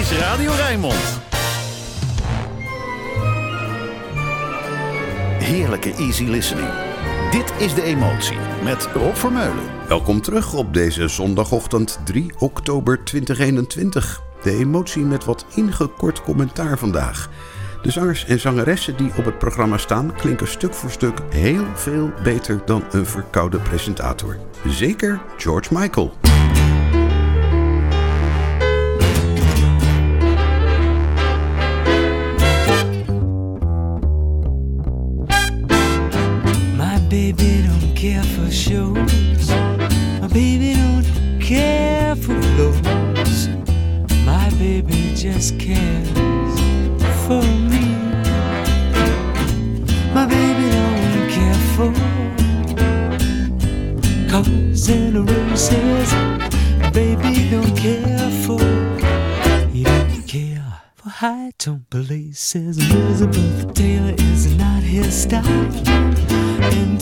is Radio Rijnmond. Heerlijke easy listening. Dit is De Emotie met Rob Vermeulen. Welkom terug op deze zondagochtend 3 oktober 2021. De emotie met wat ingekort commentaar vandaag. De zangers en zangeressen die op het programma staan klinken stuk voor stuk heel veel beter dan een verkoude presentator. Zeker George Michael. For high tone places. Elizabeth Taylor is not his style. And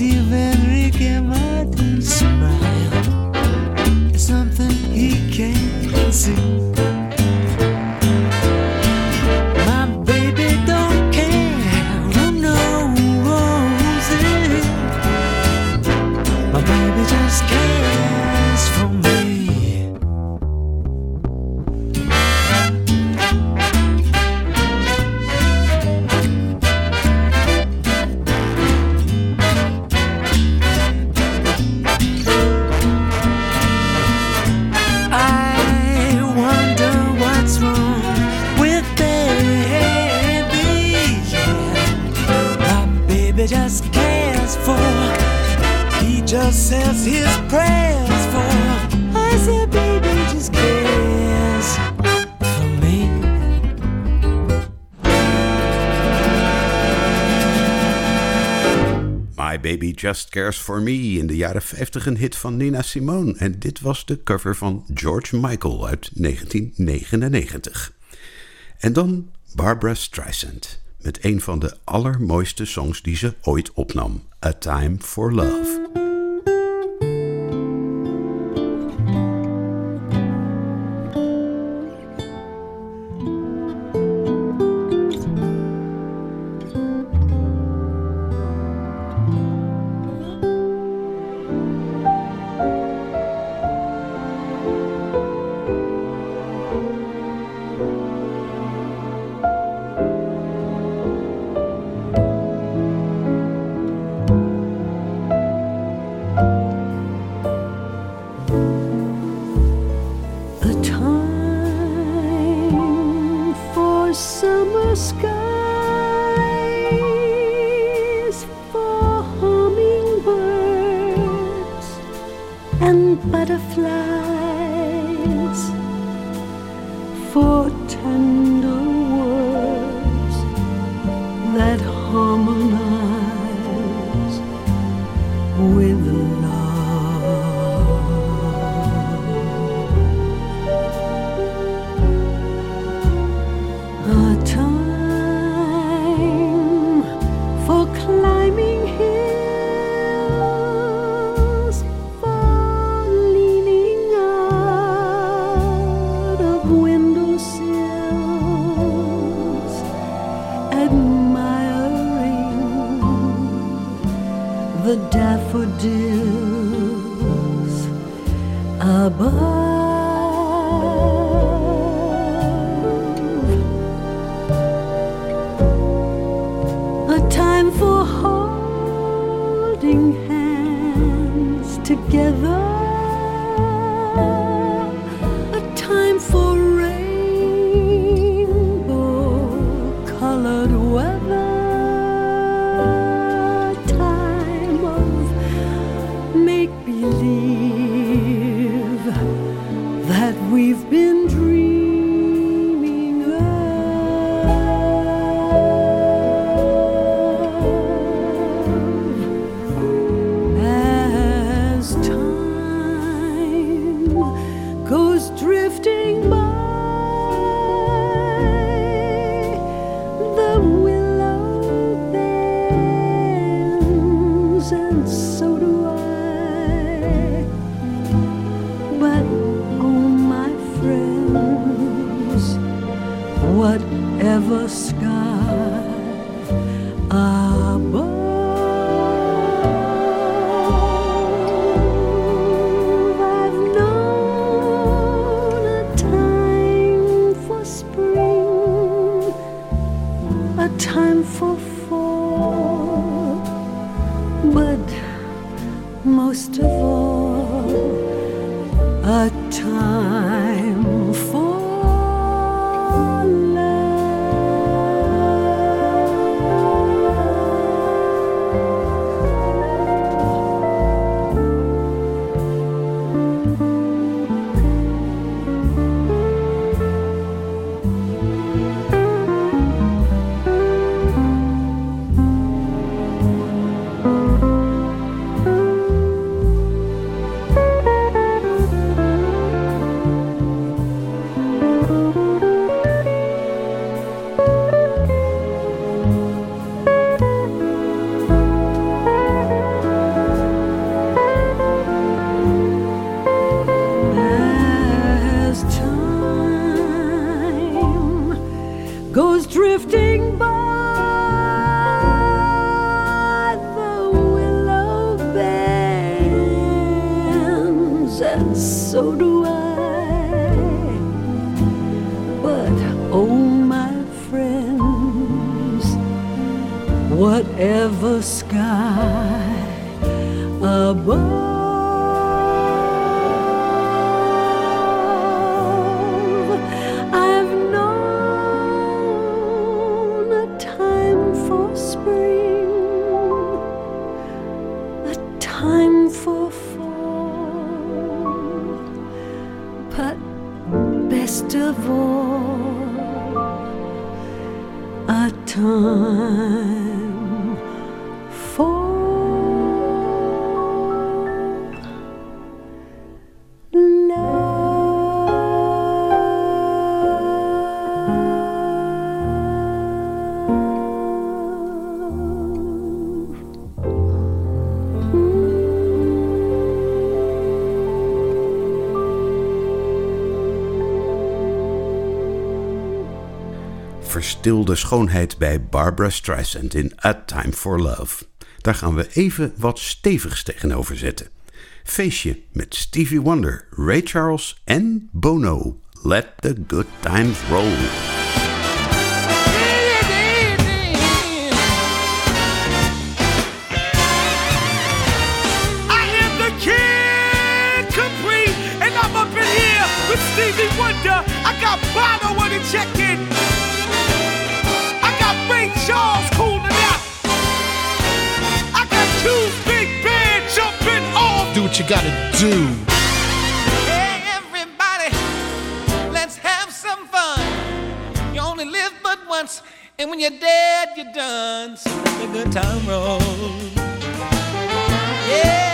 Baby Just Cares For Me, in de jaren 50 een hit van Nina Simone. En dit was de cover van George Michael uit 1999. En dan Barbara Streisand, met een van de allermooiste songs die ze ooit opnam, A Time For Love. Tender words that harmonize whatever sky above. Verstilde schoonheid bij Barbara Streisand in A Time for Love. Daar gaan we even wat stevigs tegenover zetten. Feestje met Stevie Wonder, Ray Charles en Bono. Let the good times roll. Stevie Wonder. I got Bono on check-in. I got Ray Charles cooling out. I got two big band jumping off. Do what you gotta do. Hey, everybody, let's have some fun. You only live but once, and when you're dead, you're done. So let the good time roll. Yeah,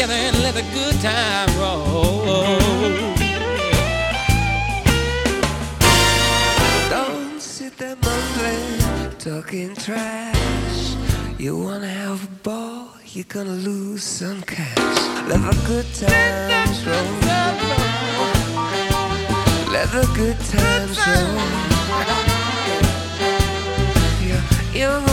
together and let the good time roll. Don't sit there mumbling, talking trash. You wanna have a ball, you're gonna lose some cash. Let the good times roll. Let the good times roll. You're young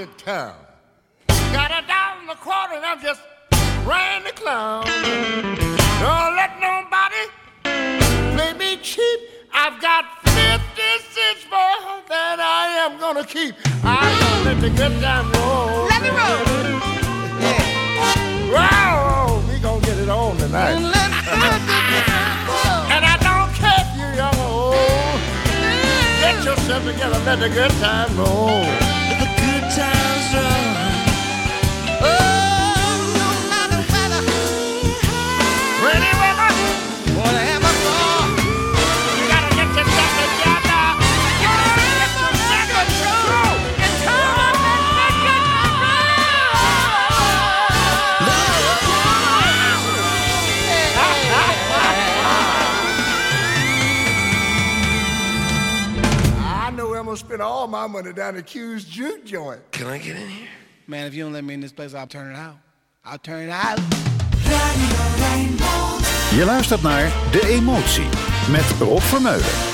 In town. Got a dollar and a quarter and I'm just ran the clown. Don't let nobody play me cheap. I've got 50 cents more than I am gonna keep. I'm gonna let the good time roll. Let me roll. Yeah. Wow, we gonna get it on tonight. and I don't care if you're young or old. hands together, let the good times roll. Know I'm gonna spend all my money down the Q's juke joint. Can I get in here? Man, if you don't let me in this place, I'll turn it out. I'll turn it out. Je luistert naar De Emotie met Rob Vermeulen.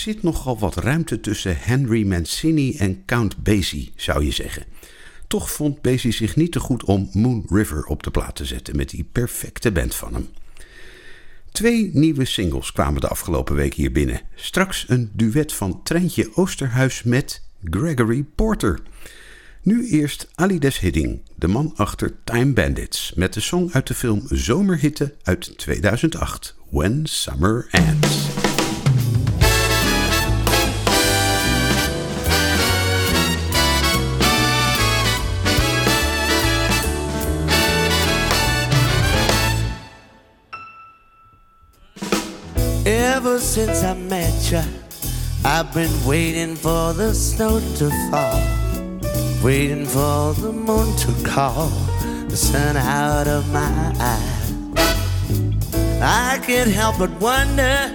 Zit nogal wat ruimte tussen Henry Mancini en Count Basie, zou je zeggen. Toch vond Basie zich niet te goed om Moon River op de plaat te zetten met die perfecte band van hem. Twee nieuwe singles kwamen de afgelopen week hier binnen. Straks een duet van Treintje Oosterhuis met Gregory Porter. Nu eerst Alides Hidding, de man achter Time Bandits, met de song uit de film Zomerhitte uit 2008, When Summer Ends. Ever since I met you, I've been waiting for the snow to fall, waiting for the moon to call the sun out of my eyes. I can't help but wonder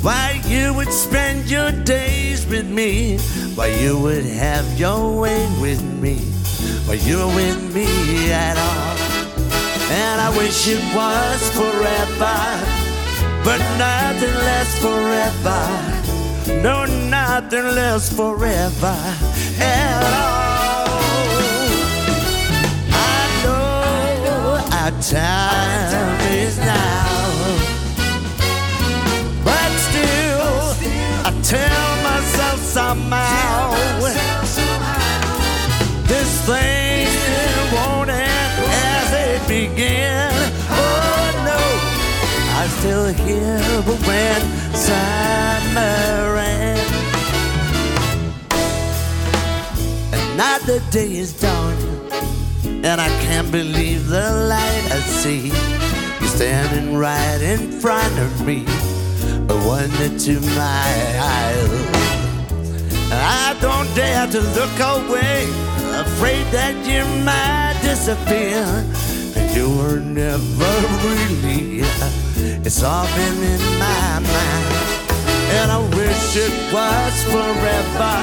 why you would spend your days with me, why you would have your way with me. why you're with me at all. And I wish it was forever, but nothing lasts forever. No, nothing lasts forever at all. I know our time is now. But still, I tell myself somehow this thing won't end as it began. Still hear when summer ends. Another day is dawning, and I can't believe the light I see. You're standing right in front of me, a wonder to my eyes. I don't dare to look away, afraid that you might disappear. You were never really, it's all been in my mind. And I wish it was forever,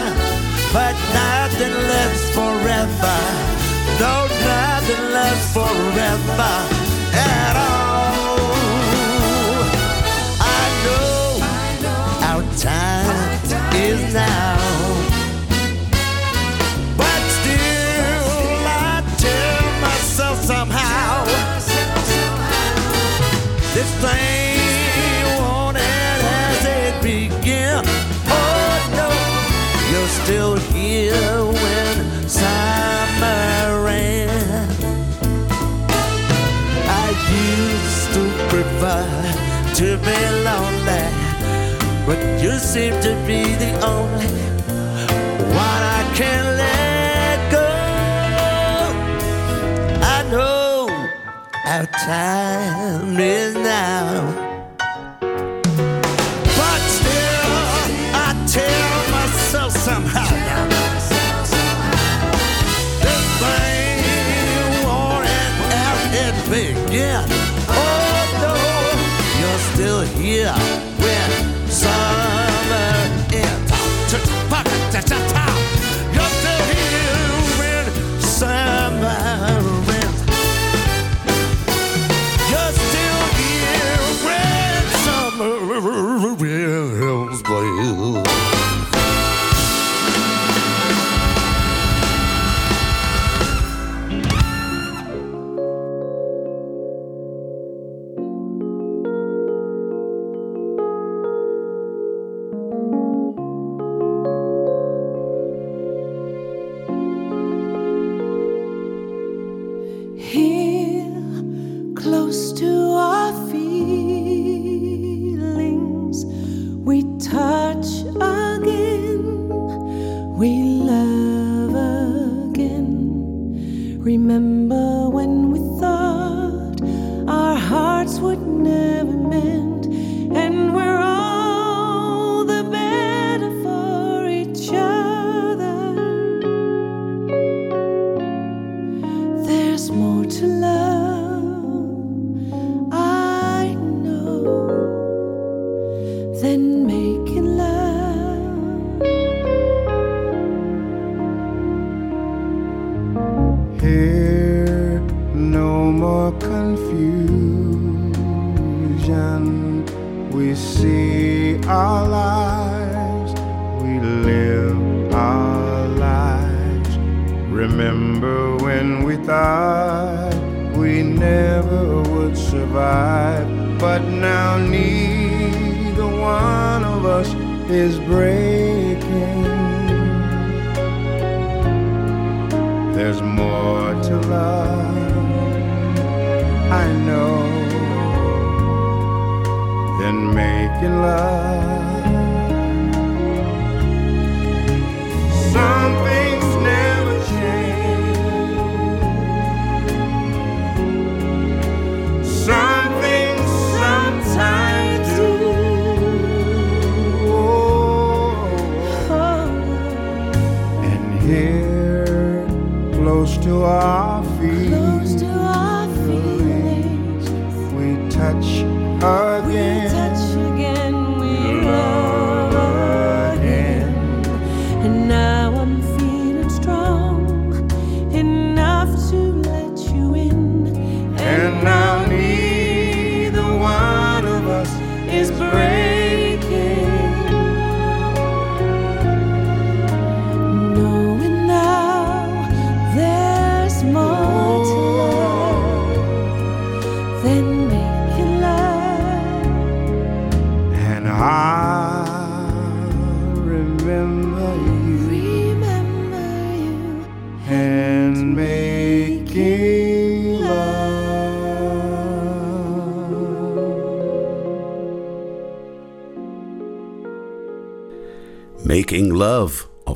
but nothing lasts forever. No, nothing lasts forever seem to be the only one I can let go. I know our time is now.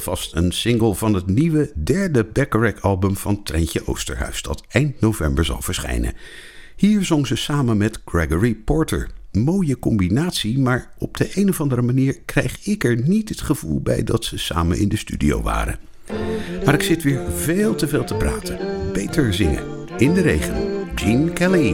Alvast een single van het nieuwe derde Bacharach-album van Trentje Oosterhuis, dat eind november zal verschijnen. Hier zong ze samen met Gregory Porter. Mooie combinatie, maar op de een of andere manier krijg ik er niet het gevoel bij dat ze samen in de studio waren. Maar ik zit weer veel te veel te praten. Beter zingen. In de regen. Gene Kelly.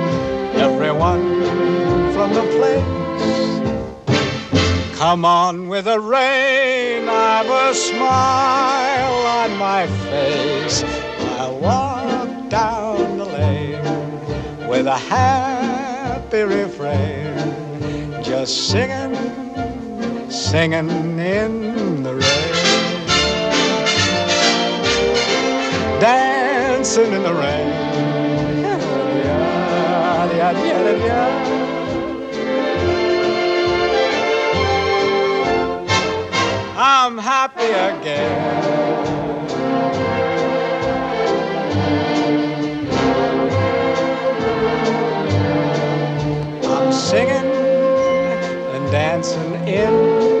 everyone from the place. Come on with the rain, I've a smile on my face. I'll walk down the lane with a happy refrain, just singing, singing in the rain. Dancing in the rain. I'm happy again. I'm singing and dancing in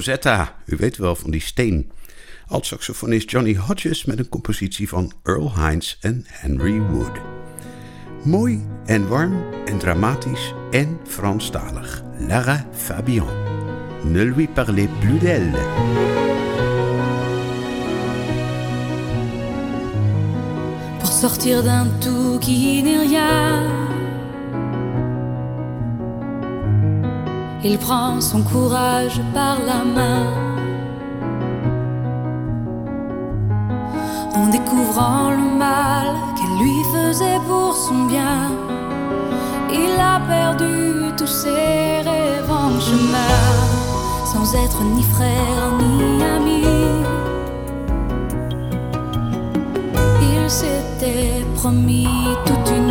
Rosetta, u weet wel van die steen. Alt-saxofonist Johnny Hodges met een compositie van Earl Hines en Henry Wood. Mooi en warm en dramatisch en Franstalig. Lara Fabian. Ne lui parlez plus d'elle. Sortir d'un tout qui n'est rien. Il prend son courage par la main. En découvrant le mal qu'elle lui faisait pour son bien, il a perdu tous ses rêves en chemin, sans être ni frère ni ami. Il s'était promis toute une.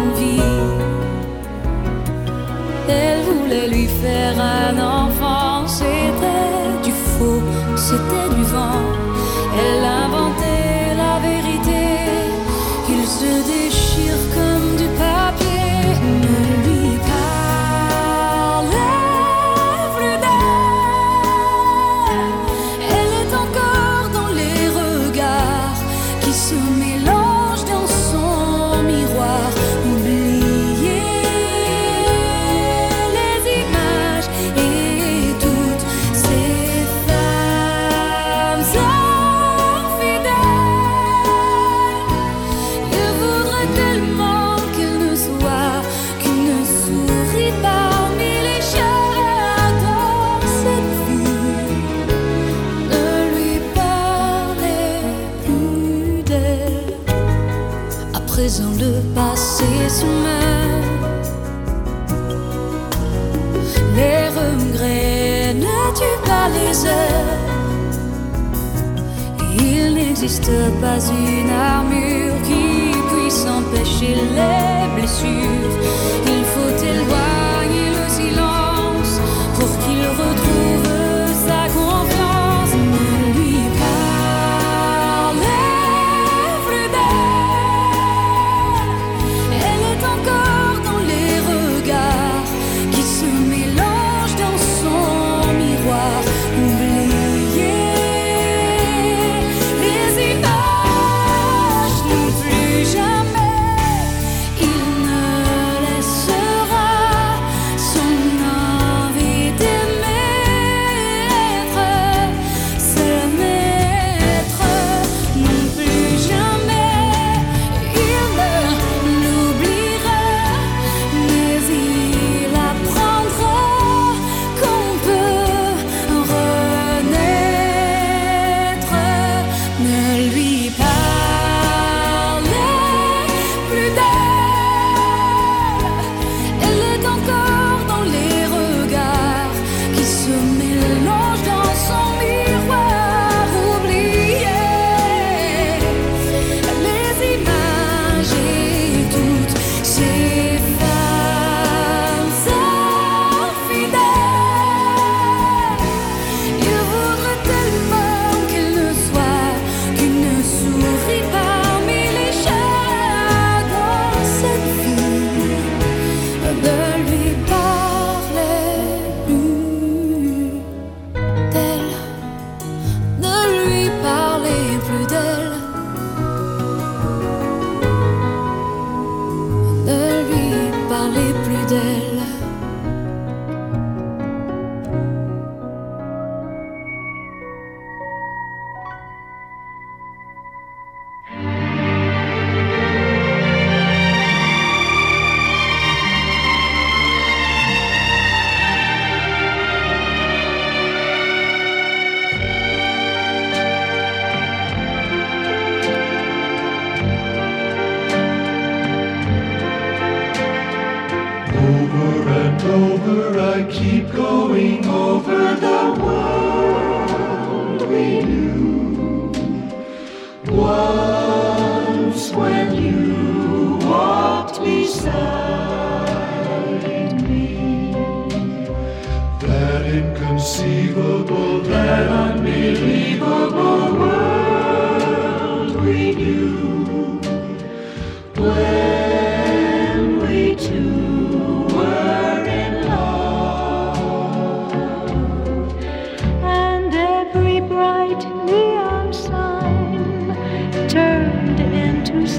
Elle voulait lui faire un enfant, c'était du faux, c'était du vent. Présent, le passé se meurt. Les regrets ne tuent pas les heures. Il n'existe pas une armure qui puisse empêcher les blessures.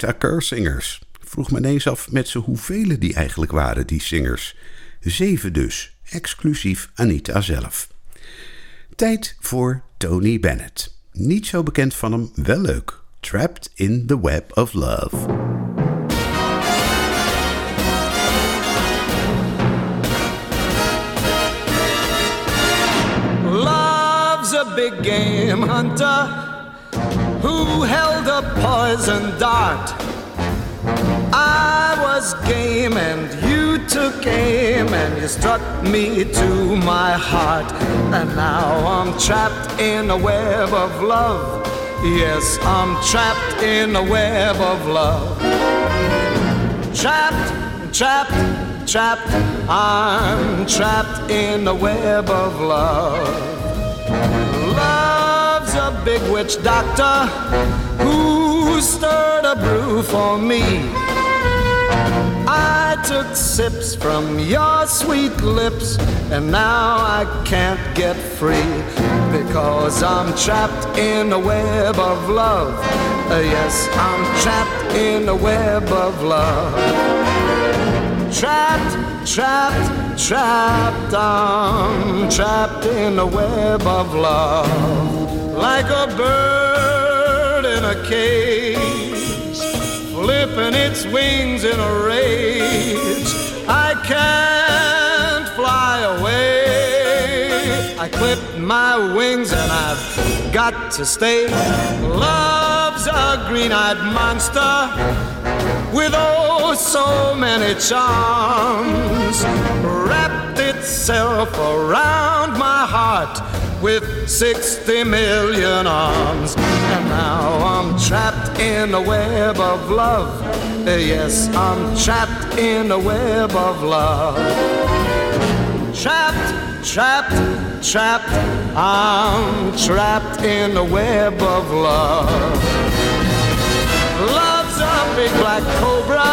Knew, de Anita Kerr Singers. Vroeg me ineens af met ze hoeveel die eigenlijk waren, die zingers. Zeven dus, exclusief Anita zelf. Tijd voor Tony Bennett. Niet zo bekend van hem, wel leuk. Trapped in the Web of Love. Love's a big game hunter who held a poison dart. I was game and you took aim and you struck me to my heart. And now I'm trapped in a web of love. Yes, I'm trapped in a web of love. Trapped, trapped, trapped. I'm trapped in a web of love. Love's a big witch doctor who stirred a brew for me. I took sips from your sweet lips, and now I can't get free because I'm trapped in a web of love. Uh, yes, I'm trapped in a web of love. Trapped, trapped, trapped, I'm trapped in a web of love. Like a bird in a cage, flipping its wings in a rage. I can't fly away. I clipped my wings and I've got to stay. Love's a green eyed monster with oh so many charms wrapped itself around my heart with 60 million arms. And now I'm trapped in a web of love. Yes I'm trapped in a web of love. Trapped trapped trapped. I'm trapped in a web of love. Love's a big black cobra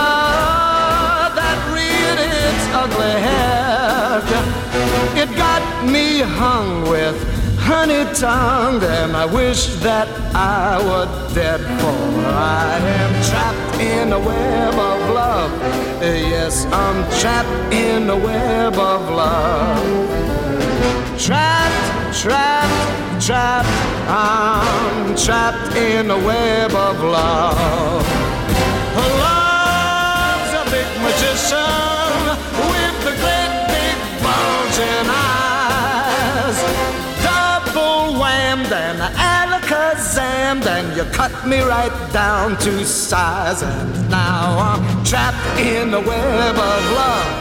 that reared its ugly head. It got me hung with honey tongue, and I wish that I were dead, for I am trapped in a web of love. Yes, I'm trapped in a web of love. Trapped, trapped, trapped. I'm trapped in a web of love. Love magician with the great big bulging eyes. Double whammed and alakazammed, and you cut me right down to size. and Now I'm trapped in the web of love.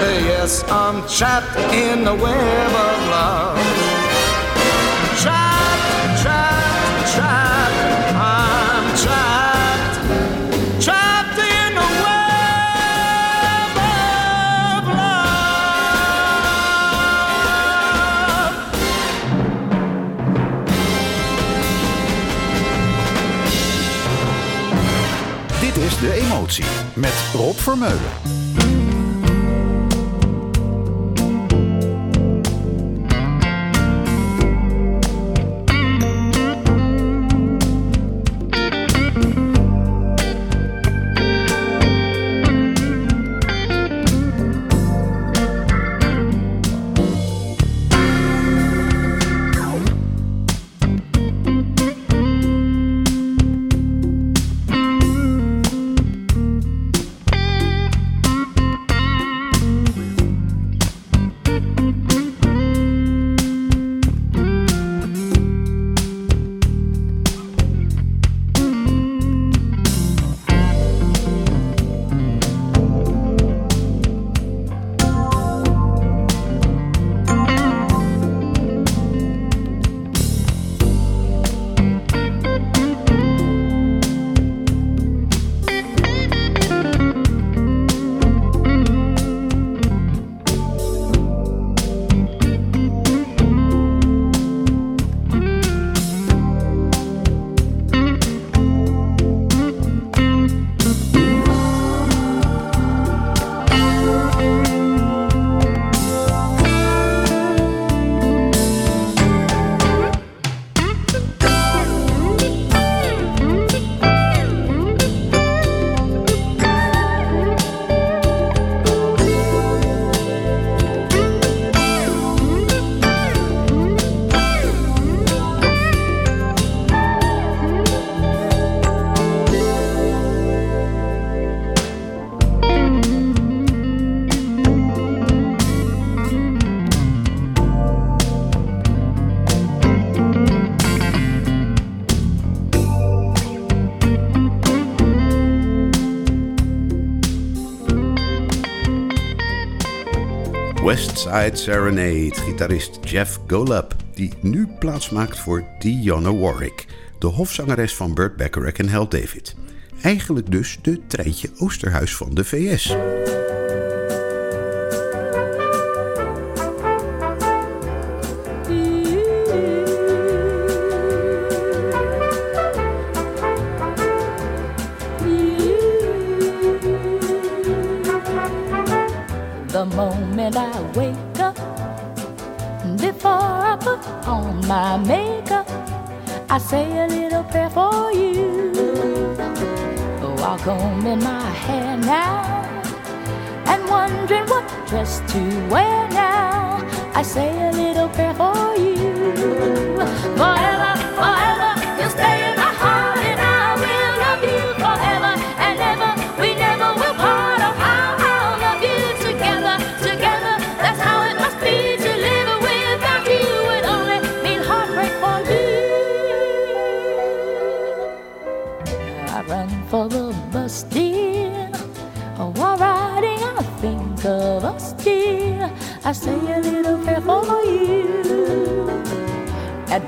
Yes, I'm trapped in the web of love. Trapped Met Rob Vermeulen. Side Serenade, gitarist Jeff Golub, die nu plaatsmaakt voor Dionne Warwick, de hofzangeres van Burt Bacharach en Hal David. Eigenlijk dus de treintje Oosterhuis van de VS.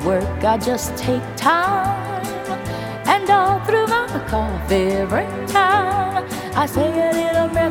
work, I just take time, and all through my coffee break time, I say a little prayer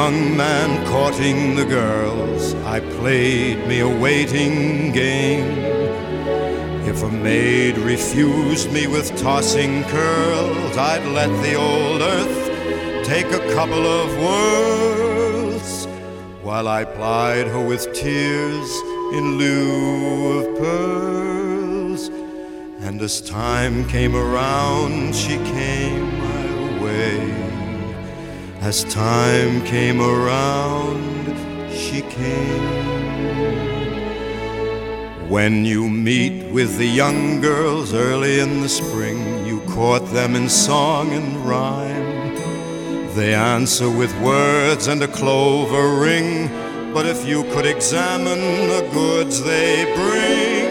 Young man courting the girls, I played me a waiting game. If a maid refused me with tossing curls, I'd let the old earth take a couple of whirls while I plied her with tears in lieu of pearls. And as time came around, she came. As time came around, she came. When you meet with the young girls early in the spring, you court them in song and rhyme. They answer with words and a clover ring. But if you could examine the goods they bring,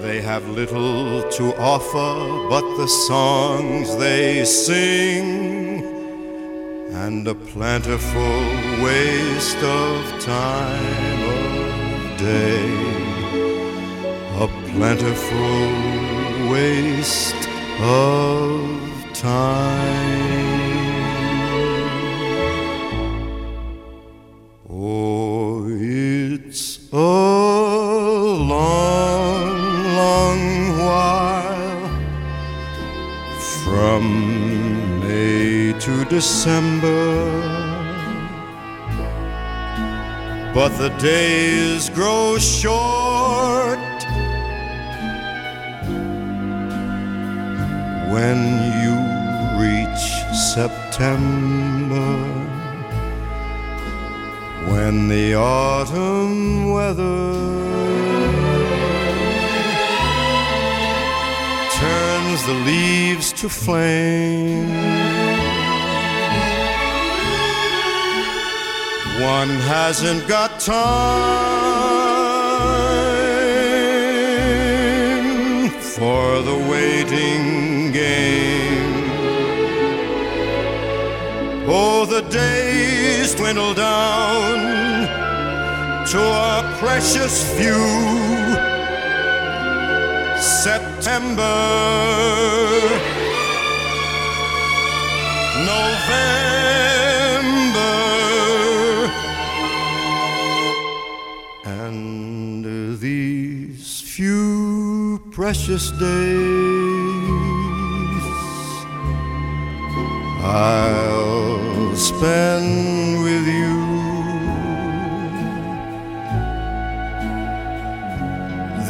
they have little to offer but the songs they sing and a plentiful waste of time of day. A plentiful waste of time. December. But the days grow short when you reach September. When the autumn weather turns the leaves to flame. One hasn't got time for the waiting game. Oh, the days dwindle down to a precious few. September, November, precious days I'll spend with you.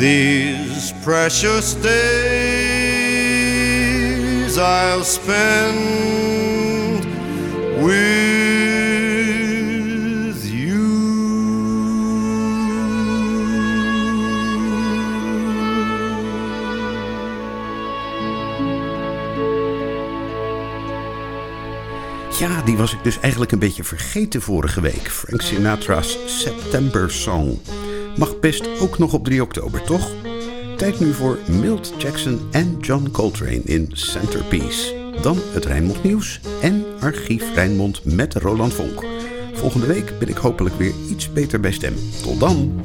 These precious days I'll spend with die was ik dus eigenlijk een beetje vergeten vorige week. Frank Sinatra's September Song. Mag best ook nog op 3 oktober, toch? Tijd nu voor Milt Jackson en John Coltrane in Centerpiece. Dan het Rijnmond Nieuws en Archief Rijnmond met Roland Vonk. Volgende week ben ik hopelijk weer iets beter bij stem. Tot dan!